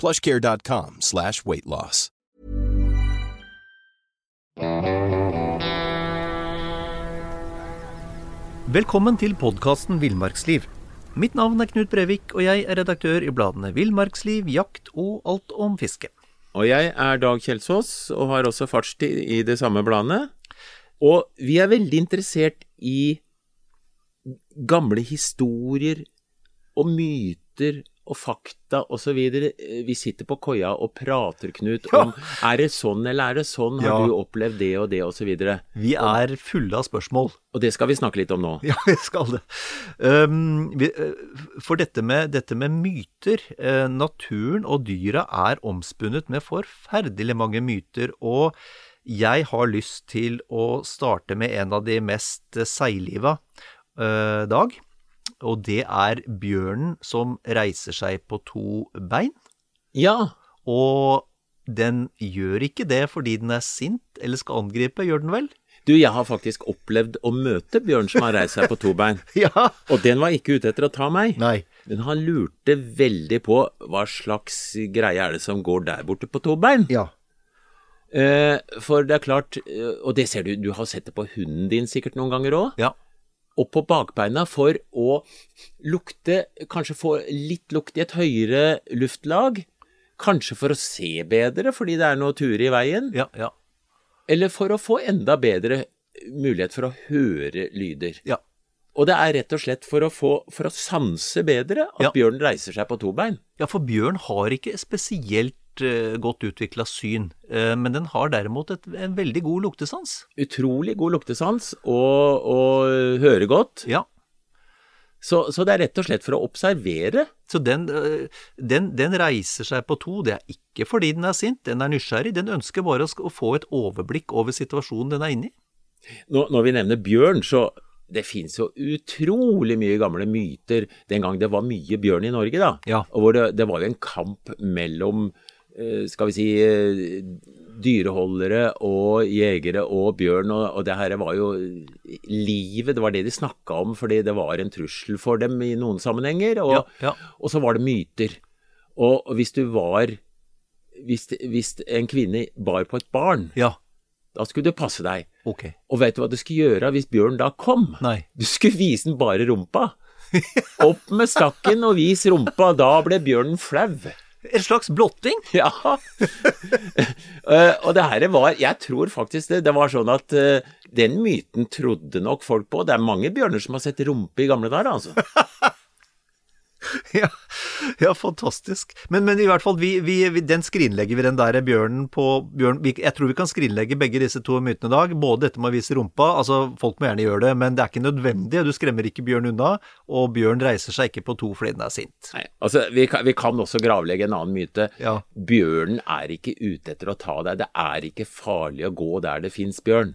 plushcare.com slash weightloss. Velkommen til podkasten Villmarksliv. Mitt navn er Knut Brevik, og jeg er redaktør i bladene Villmarksliv, Jakt og Alt om fiske. Og jeg er Dag Kjelsås, og har også fartstid i det samme bladet. Og vi er veldig interessert i gamle historier og myter og fakta osv. Vi sitter på koia og prater, Knut, om er det sånn eller er det sånn, har Ja. du opplevd det og det osv. Vi er fulle av spørsmål. Og det skal vi snakke litt om nå. Ja, vi skal det. Um, vi, eh, for dette med, dette med myter eh, Naturen og dyra er omspunnet med forferdelig mange myter. Og jeg har lyst til å starte med en av de mest eh, seigliva, eh, Dag. Og det er bjørnen som reiser seg på to bein. Ja, Og den gjør ikke det fordi den er sint eller skal angripe, gjør den vel? du, jeg har faktisk opplevd å møte bjørn som har reist seg på to bein. Ja. Og den var ikke ute etter å ta meg. Nei. Men han lurte veldig på hva slags greie er det som går der borte på to bein. Ja. Eh, for det er klart, eh, og det ser du, du har sett det på hunden din sikkert noen ganger òg, Ja. Opp på bakbeina for å lukte, kanskje få litt lukt i et høyere luftlag, kanskje for å se bedre fordi det er noe ture i veien, Ja. Ja. eller for å få enda bedre mulighet for å høre lyder. ja. Og det er rett og slett for å, få, for å sanse bedre at bjørnen reiser seg på to bein. Ja, for bjørn har ikke spesielt godt utvikla syn, eh, men den har derimot et, en veldig god luktesans. Utrolig god luktesans og, og hører godt. Ja, Så, så det er rett og slett for å observere. så den, eh, den, den reiser seg på to. Det er ikke fordi den er sint, den er nysgjerrig. Den ønsker bare å, få et overblikk over situasjonen den er inne i. Når, når vi nevner bjørn, så det finnes jo utrolig mye gamle myter den gang det var mye bjørn i Norge, da. Ja. Og hvor det, det var jo en kamp mellom eh, skal vi si eh, dyreholdere og jegere og bjørn, og, og det her var jo livet, det var det de snakka om fordi det var en trussel for dem i noen sammenhenger, og, Ja, ja. og så var det myter. Og, hvis du var hvis, hvis en kvinne bar på et barn, Ja, da skulle du passe deg. Okay. Og vet du hva du skulle gjøre hvis bjørn da kom? Nei. Du skulle vise den bare rumpa. Opp med stakken og vis rumpa, da ble bjørnen flau. En slags blotting? Ja. Eh, og det her var Jeg tror faktisk det, det var sånn at eh, den myten trodde nok folk på. Det er mange bjørner som har sett rumpe i gamle dager, altså. Ja, ja fantastisk. Men, men i hvert fall, vi, vi, den skrinlegger vi, den der bjørnen på bjørn, vi, Jeg tror vi kan skrinlegge begge disse to mytene i dag. Både dette med å vise rumpa, altså folk må gjerne gjøre det, men det er ikke nødvendig. Du skremmer ikke bjørn unna, og bjørn reiser seg ikke på to fordi den er sint. Nei, altså, vi kan, vi kan også gravlegge en annen myte. Ja. Bjørnen er ikke ute etter å ta deg. Det er ikke farlig å gå der det fins bjørn.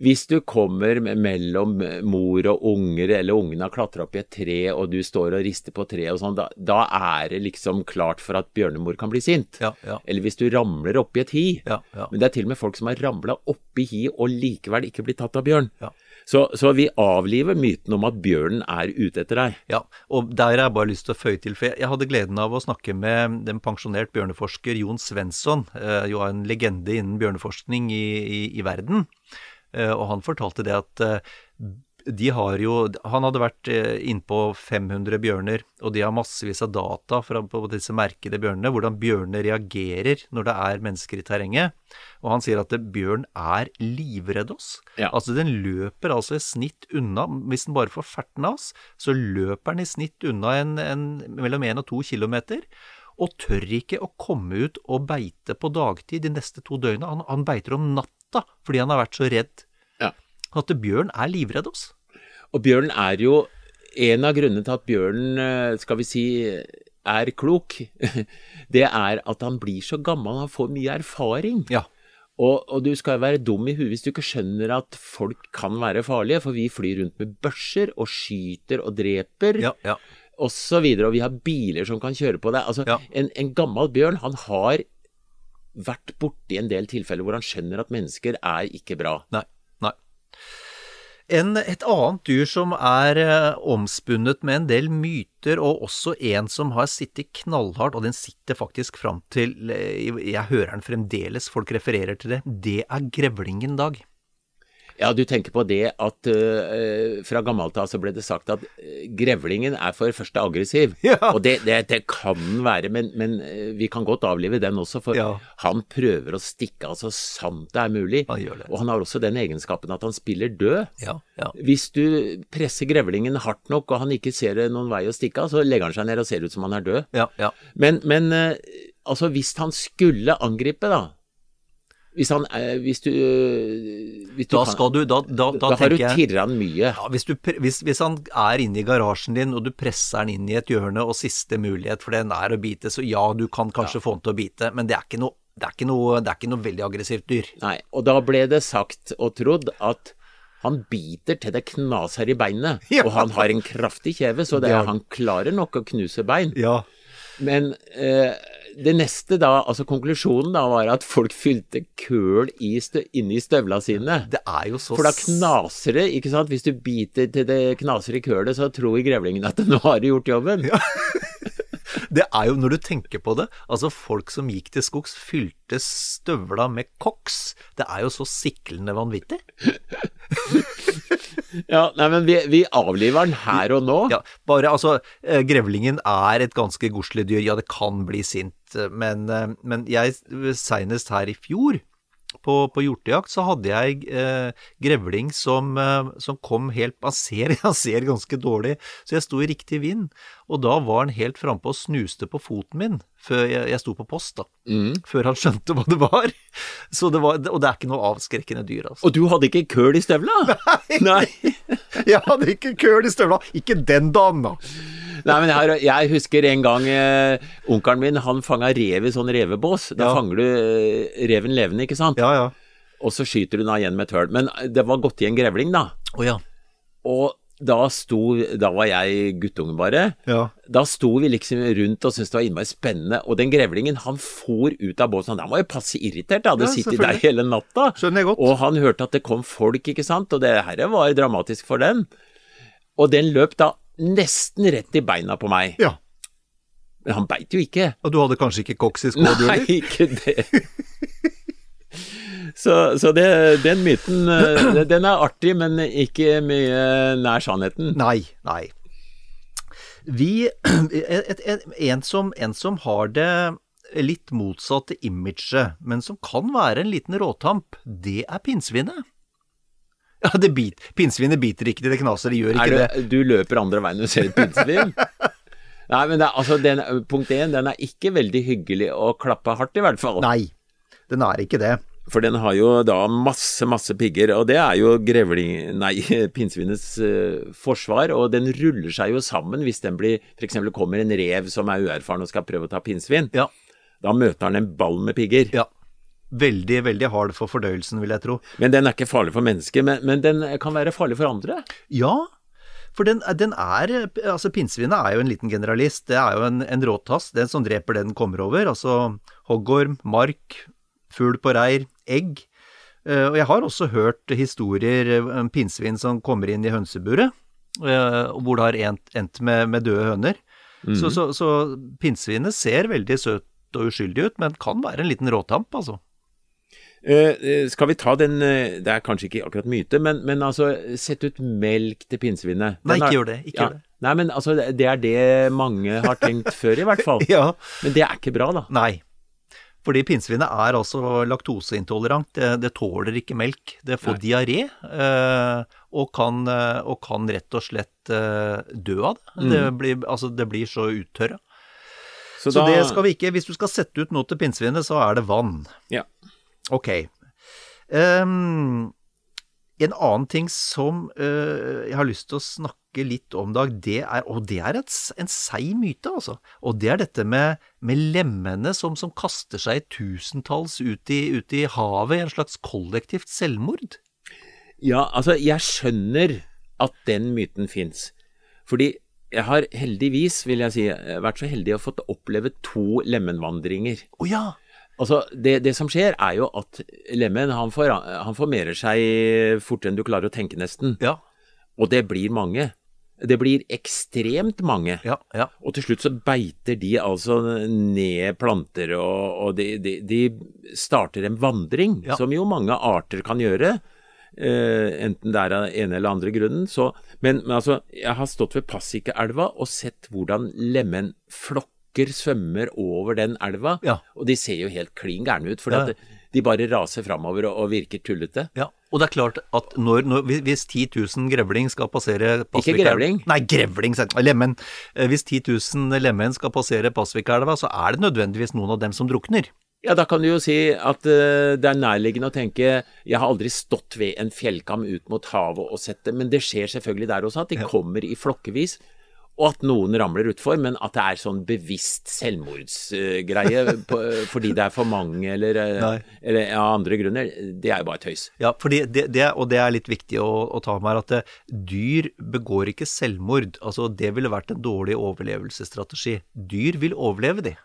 Hvis du kommer mellom mor og unger, eller ungene har klatra opp i et tre, og du står og rister på treet og sånn, da, da er det liksom klart for at bjørnemor kan bli sint. Ja, ja. Eller hvis du ramler oppi et hi. Ja, ja. Men det er til og med folk som har ramla oppi hi og likevel ikke blitt tatt av bjørn. Ja. Så, så vi avliver myten om at bjørnen er ute etter deg. Ja, og der har jeg bare lyst til å føye til, for jeg- hadde gleden av å snakke med den pensjonert bjørneforsker Jon Svensson, eh, jo en legende innen bjørneforskning i, i, i verden. Eh, og han fortalte det at eh, de har jo Han hadde vært eh, innpå 500 bjørner, og de har massevis av data fra, på disse merkede bjørnene, hvordan bjørnene reagerer når det er mennesker i terrenget. Og han sier at bjørn er livredd oss. Ja. Altså den løper altså i snitt unna Hvis den bare får ferten av oss, så løper den i snitt unna en, en, mellom 1 og 2 kilometer. Og tør ikke å komme ut og beite på dagtid de neste to døgna. Han, han beiter om natta fordi han har vært så redd. Ja. At bjørn er livredd oss. Og bjørn er jo En av grunnene til at bjørnen, eh, skal vi si, er klok, det er at han blir så gammel, han får mye erfaring. Ja. Og, og du skal være dum i huet hvis du ikke skjønner at folk kan være farlige, for vi flyr rundt med børser og skyter og dreper. Ja, ja. og så videre, og vi har biler som kan kjøre på deg. Altså, Ja. en, en gammel bjørn, han har vært borti en del tilfeller hvor han skjønner at mennesker er ikke bra. Nei. nei. En, et annet dyr som er eh, omspunnet med en del myter, og også en som har sittet knallhardt, og den sitter faktisk fram til eh, Jeg hører den fremdeles, folk refererer til det. Det er grevlingen, Dag. Ja, du tenker på det at uh, fra gammelt av så ble det sagt at øh, grevlingen er for det første aggressiv. Ja. Og det, det, det kan den være, men, men øh, vi kan godt avlive den også, for Ja. han prøver å stikke av så sant det er mulig. Han det. Og han har også den egenskapen at han spiller død. Ja, ja. Hvis du presser grevlingen hardt nok og han ikke ser noen vei å stikke av, så legger han seg ned og ser ut som han er død. ja, ja. Men, men uh, altså, hvis han skulle angripe, da Hvis han eh, Hvis du, eh, hvis du Da kan- skal du Da, da, da, da har du tirra han mye. ja, hvis, du, hvis, hvis han er inne i garasjen din, og du presser han inn i et hjørne, og siste mulighet for den er å bite, så ja, du kan kanskje få han til å bite, men det er ikke noe, det er ikke noe, det er ikke noe veldig aggressivt dyr. Nei, og da ble det sagt og trodd at han biter til det knaser i beinet, Ja. og han har en kraftig kjeve, så det, er, han klarer nok å knuse bein. Ja. Men eh, det neste da, altså konklusjonen da, var at folk fylte køl i stø inni støvla sine. Det er jo så For da knaser det, ikke sant? Hvis du biter til det knaser i kølet, så tror grevlingen at nå har du gjort jobben. Det er jo, når du tenker på det, altså folk som gikk til skogs, fylte støvla med koks. Det er jo så siklende vanvittig. Ja, nei, men vi, vi avliver den her og nå. Ja, bare altså, eh, grevlingen er et ganske godslig dyr. Ja, det kan bli sint, eh, men, eh, men jeg, seinest her i fjor, på, på hjortejakt, så hadde jeg eh, grevling som, eh, som kom helt Han ser, han ser ganske dårlig, så jeg sto i riktig vind. Og da var han helt frampå og snuste på foten min, før jeg, jeg sto på post, da. Mm. Før han skjønte hva det var. Så det var. Og det er ikke noe avskrekkende dyr, altså. Og du hadde ikke køl i støvla? Nei. Jeg hadde ikke køl i støvla. Ikke den dagen, da. Nei, men jeg, har, jeg husker en gang eh, onkelen min han fanga rev i sånn revebås. Da Ja. fanger du eh, reven levende, ikke sant? Ja, ja. Og så skyter du den av igjen med et høl. Men det var gått i en grevling, da. Oh, ja. Og da sto Da var jeg guttunge, bare. Ja. Da sto vi liksom rundt og syntes det var innmari spennende. Og den grevlingen, han for ut av båsen. Han var jo passe irritert. Hadde Ja, sittet der hele natta. Skjønner jeg godt. Og han hørte at det kom folk, ikke sant. Og det her var dramatisk for den. Og den løp da nesten rett i beina på meg. Ja. Men han beit jo ikke. Og du hadde kanskje ikke koks i skoa, du Nei, ikke det. Så, så det, den myten, eh, den er artig, men ikke mye nær sannheten. Nei, nei. Vi en, som, en som har det litt motsatte imaget, men som kan være en liten råtamp, det er pinnsvinet. Ja, det bit, pinnsvinet biter ikke det knaser, det gjør ikke det. det, du løper andre veien når du ser et pinnsvin? Nei, men det altså, den, punkt én, den er ikke veldig hyggelig å klappe hardt, i hvert fall. Nei, den er ikke det. For den har jo da masse, masse pigger, og det er jo grevling... Nei, pinnsvinets uh, forsvar, og den ruller seg jo sammen hvis den blir F.eks. kommer en rev som er uerfaren og skal prøve å ta pinnsvin. Ja, Da møter han en ball med pigger. ja. Veldig, veldig hard for fordøyelsen, vil jeg tro. Men den er ikke farlig for mennesker, men, men den kan være farlig for andre. Ja, for den, den er Altså, pinnsvinet er jo en liten generalist. Det er jo en, en råtass. Den som dreper det den kommer over. Altså hoggorm, mark, fugl på reir, egg. Eh, Og jeg har også hørt historier eh, om pinnsvin som kommer inn i hønseburet, eh, hvor det har endt, med, med døde høner. Så, så, så pinnsvinet ser veldig søt og uskyldig ut, men kan være en liten råtamp, altså. Eh, eh, skal vi ta den eh, Det er kanskje ikke akkurat myte, men, men altså Sett ut melk til pinnsvinet. Nei, ikke gjør det. Ikke ja. gjør det. Nei, men altså det er det mange har tenkt før, i hvert fall. Ja. Men det er ikke bra, da. Nei. Fordi pinnsvinet er altså laktoseintolerant. Det, det tåler ikke melk. Det får Nei. diaré eh, og, kan, og kan rett og slett dø av det. Mm. Det, blir, altså, det blir så uttørra. Så, Så da det skal vi ikke Hvis du skal sette ut noe til pinnsvinet, så er det vann. Ja. Ok. Um, en annen ting som uh, jeg har lyst til å snakke litt om, Dag, det er, og det er et, en seig myte, altså. Og det er dette med, med lemmene som, som kaster seg tusentalls ut i, ut i havet i en slags kollektivt selvmord. Ja, altså, jeg skjønner at den myten fins. Fordi jeg har heldigvis, vil jeg si, vært så heldig å fått oppleve to lemenvandringer. Å ja! Altså, det, det som skjer, er jo at lemen han, for, han formerer seg fortere enn du klarer å tenke, nesten. Ja, Og det blir mange. Det blir ekstremt mange. ja, ja. Og til slutt så beiter de altså ned planter, og, og de, de, de starter en vandring, Ja. som jo mange arter kan gjøre. Eh, enten det er av ene eller andre grunnen. Så, men, men altså, jeg har stått ved Passikeelva og sett hvordan lemenflokker svømmer over den elva. Ja. Og de ser jo helt klin gærne ut, for Ja. de bare raser framover og, og virker tullete. Ja, og det er klart at når, når, hvis 10 000 grevling skal passere Pasvikelva- grevling. Nei, grevling, lemen. Eh, Hvis 10 000 lemen skal passere Pasvikelva, så er det nødvendigvis noen av dem som drukner. Ja, da kan du jo si at uh, det er nærliggende å tenke Jeg har aldri stått ved en fjellkam ut mot havet og sett det, men det skjer selvfølgelig der også, at de kommer i flokkevis. Og at noen ramler utfor, men at det er sånn bevisst selvmordsgreie på- fordi det er for mange eller, eller av ja, andre grunner, det er jo bare tøys. Ja, fordi det, det, og det er litt viktig å, å ta med her, at det, dyr begår ikke selvmord. Altså, det ville vært en dårlig overlevelsesstrategi. Dyr vil overleve, de.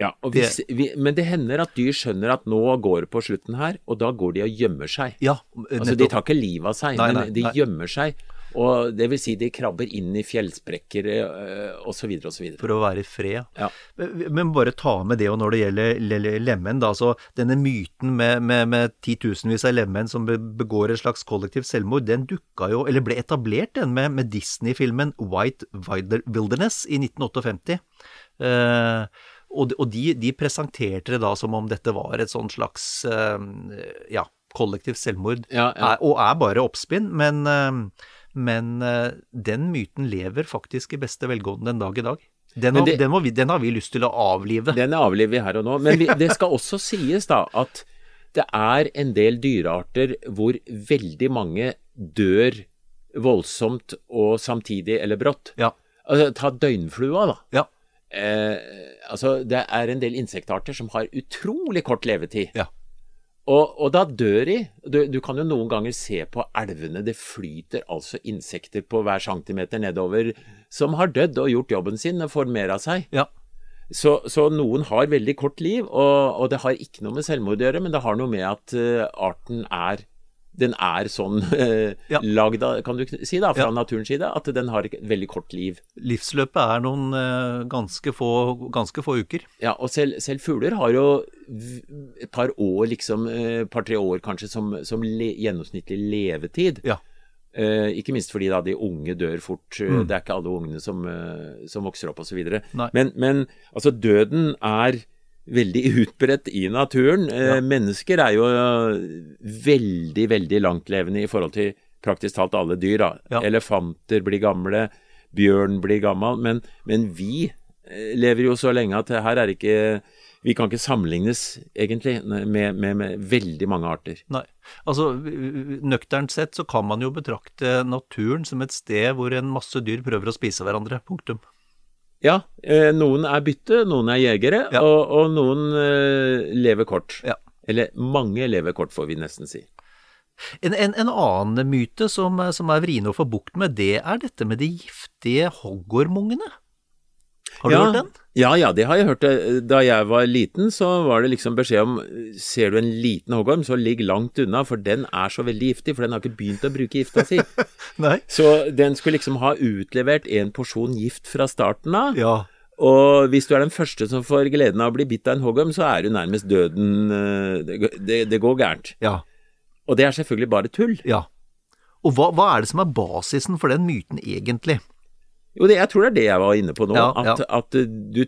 Ja, og hvis, vi, Men det hender at dyr skjønner at nå går det på slutten her, og da går de og gjemmer seg. Ja, Altså, De tar ikke livet av seg, Nei, men nei, de nei. gjemmer seg. Og det vil si de krabber inn i fjellsprekker osv. osv. for å være i fred. Ja. Men, bare ta med det og når det gjelder le- le- lemen, da. Så denne myten med, med, med titusenvis av lemen som begår et slags kollektivt selvmord, den dukka jo, eller ble etablert den med, med Disney-filmen White Wilderness i 1958. Uh, og de, og de, de presenterte det da som om dette var et sånn slags uh, ja, kollektivt selvmord, Ja, ja. Er, og er bare oppspinn. Men, eh, men eh, den myten lever faktisk i beste velgående den dag i dag. Den det- den, må vi, den har vi lyst til å avlive. Den avliver vi her og nå. Men vi, det skal også sies da at det er en del dyrearter hvor veldig mange dør voldsomt og samtidig eller brått. Ja. Altså, ta døgnflua, da. Ja. Eh, altså, det er en del insektarter som har utrolig kort levetid. Ja. Og, og da dør de. Du, du kan jo noen ganger se på elvene, det flyter altså insekter på hver centimeter nedover som har dødd og gjort jobben sin og formera seg. Ja. Så, så noen har veldig kort liv, og, og det har ikke noe med selvmord å gjøre, men det har noe med at uh, arten er den er sånn eh, Ja. lagd kan du si da, fra Ja. naturens side, at den har et veldig kort liv. Livsløpet er noen eh, ganske, få, ganske få uker. Ja, og selv, selv fugler har jo et par år, liksom, eh, par-tre år kanskje, som, som le, gjennomsnittlig levetid. Ja. Eh, ikke minst fordi da de unge dør fort. eh, Mm. Det er ikke alle ungene som, eh, som vokser opp osv. Men, men altså, døden er veldig utbredt i naturen. Eh, Ja. Mennesker er jo eh, veldig, veldig langtlevende i forhold til praktisk talt alle dyr. Ja. Elefanter blir gamle, bjørn blir gammel, men, men vi eh, lever jo så lenge at her er ikke Vi kan ikke sammenlignes, egentlig, med, med, med veldig mange arter. Nei. Altså, nøkternt sett så kan man jo betrakte naturen som et sted hvor en masse dyr prøver å spise hverandre. Punktum. Ja, eh, noen er bytte, noen er jegere, Ja. og, og noen eh, lever kort. Ja. Eller mange lever kort, får vi nesten si. En, en, en annen myte som, som er vrien å få bukt med, det er dette med de giftige hoggormungene. Har du ja, hørt den? Ja, ja, det har jeg hørt. Da jeg var liten, så var det liksom beskjed om Ser du en liten hoggorm, så ligg langt unna, for den er så veldig giftig, for den har ikke begynt å bruke gifta si. Nei. Så den skulle liksom ha utlevert en porsjon gift fra starten av. Ja. Og hvis du er den første som får gleden av å bli bitt av en hoggorm, så er du nærmest døden eh, Det, det, det går gærent. Ja. Og det er selvfølgelig bare tull. Ja. Og hva, hva er det som er basisen for den myten egentlig? Jo, det, jeg tror det er det jeg var inne på nå. Ja, at, ja. at du,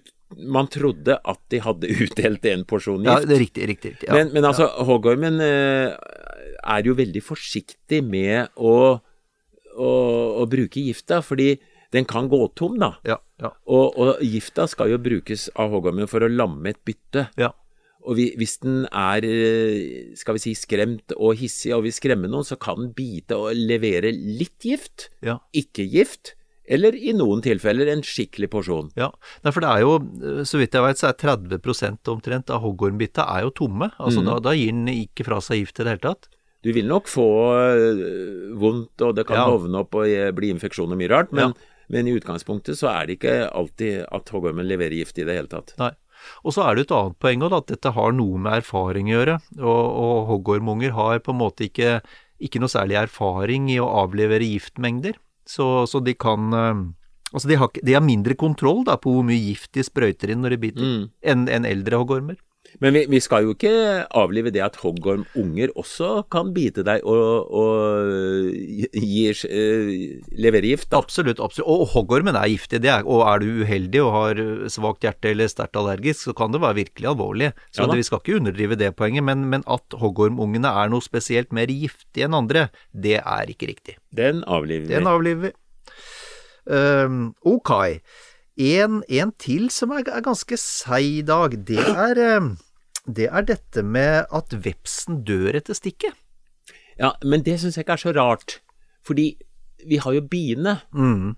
man trodde at de hadde utdelt en porsjon Ja, gift. det er riktig, riktig. riktig. Ja. men, men altså, hoggormen eh, er jo veldig forsiktig med å, å, å bruke gifta, fordi den kan gå tom, da. ja, ja, Og, og gifta skal jo brukes av hoggormen for å lamme et bytte. ja. Og vi, hvis den er, eh, skal vi si, skremt og hissig og vil skremme noen, så kan den bite og levere litt gift, ja. ikke gift, eller i noen tilfeller en skikkelig porsjon. Ja, for det er jo, eh, så vidt jeg vet, så er 30% omtrent av hoggormbitta er jo tomme. Altså da, da gir den ikke fra seg gift i det hele tatt. Du vil nok få øh, vondt, og det kan Ja. hovne opp og eh, bli infeksjon og mye rart, men, Ja. men i utgangspunktet så er det ikke alltid at hoggormen leverer gift i det hele tatt. Nei. Og så er det et annet poeng også, at dette har noe med erfaring å gjøre. Og, og hoggormunger har på en måte ikke, ikke noe særlig erfaring i å avlevere giftmengder. Så, så de kan eh, Altså de har, de har mindre kontroll da, på hvor mye gift de sprøyter inn når de biter, Mm. enn en eldre hoggormer. Men vi, vi skal jo ikke avlive det at hoggormunger også kan bite deg og, og gi, øh, levere gift. Da. Absolutt. absolutt. Og hoggormen er giftig. Det er, og er du uheldig og har svakt hjerte eller sterkt allergisk, så kan det være virkelig alvorlig. Så Ja det, vi skal ikke underdrive det poenget. Men, men at hoggormungene er noe spesielt mer giftige enn andre, det er ikke riktig. Den avliver vi. Den avliver vi. Um, ok. En, en til som er, er ganske seig i dag, det er, ehm, det er dette med at vepsen dør etter stikket. Ja, men det syns jeg ikke er så rart. Fordi vi har jo biene. Mm.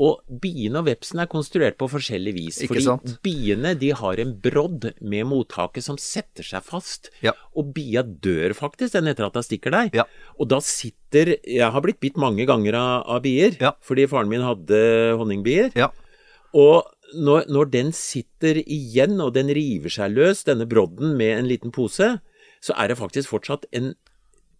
Og biene og vepsen er konstruert på forskjellig vis. Ikke fordi sant? biene de har en brodd med mottaket som setter seg fast. Ja. Og bia dør faktisk den etter at den stikker deg. Ja. Og da sitter Jeg har blitt bitt mange ganger av, av bier, Ja. fordi faren min hadde honningbier. Ja. Og når, når den sitter igjen, og den river seg løs, denne brodden med en liten pose, så er det faktisk fortsatt en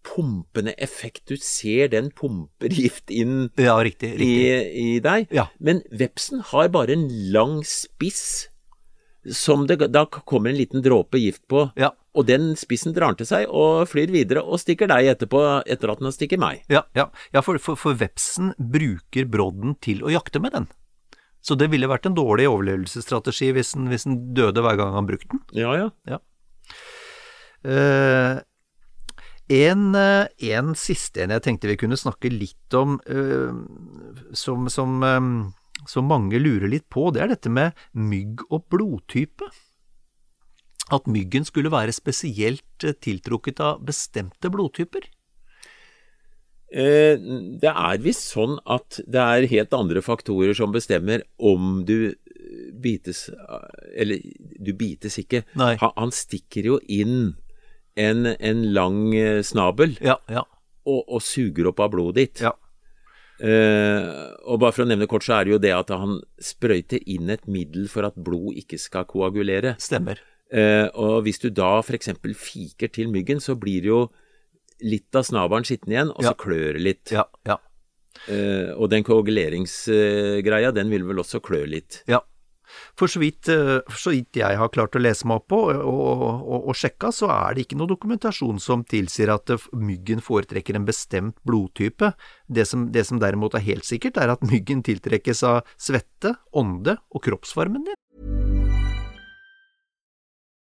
pumpende effekt. Du ser den pumper gift inn ja, riktig. i, riktig. i deg. Ja. Men vepsen har bare en lang spiss som det da kommer en liten dråpe gift på. Ja. Og den spissen drar til seg og flyr videre og stikker deg etterpå etter at den har stikket meg. Ja, ja. ja for, for, for vepsen bruker brodden til å jakte med den. Så det ville vært en dårlig overlevelsesstrategi hvis den, hvis en døde hver gang han brukte den. Ja, ja. Eh, en, eh, en siste en jeg tenkte vi kunne snakke litt om, uh, som, som, um, som mange lurer litt på, det er dette med mygg og blodtype. At myggen skulle være spesielt tiltrukket av bestemte blodtyper. Eh, det er visst sånn at det er helt andre faktorer som bestemmer om du bites Eller du bites ikke. Nei. Han, stikker jo inn en, en lang eh, snabel Ja, ja, og, og suger opp av blodet ditt. ja. Uh, og bare for å nevne kort, så er det jo det at han sprøyter inn et middel for at blod ikke skal koagulere. Stemmer. Uh, og hvis du da f.eks. fiker til myggen, så blir det jo litt av snabelen skitten igjen, og så klør det litt. Ja, ja. Uh, og den koaguleringsgreia, den vil vel også klø litt. Ja. For så vidt, uh, for så vidt jeg har klart å lese meg opp på og, og, og, og sjekka, så er det ikke noe dokumentasjon som tilsier at eh, myggen foretrekker en bestemt blodtype. Det som, det som derimot er helt sikkert, er at myggen tiltrekkes av svette, ånde og kroppsvarmen din.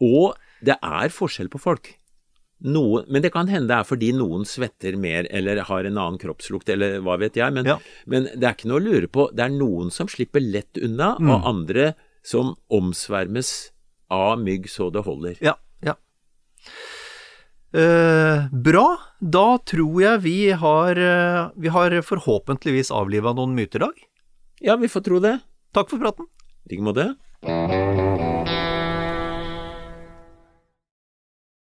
Og det er forskjell på folk. Noen, men det kan hende det er fordi noen svetter mer eller har en annen kroppslukt eller hva vet jeg. Men, Ja. men det er ikke noe å lure på. Det er noen som slipper lett unna, og andre som omsvermes av mygg så det holder. Ja, ja. Eh, bra. Da tror jeg vi har, eh, vi har forhåpentligvis avliva noen myter i dag. Ja, vi får tro det. Takk for praten. I like måte.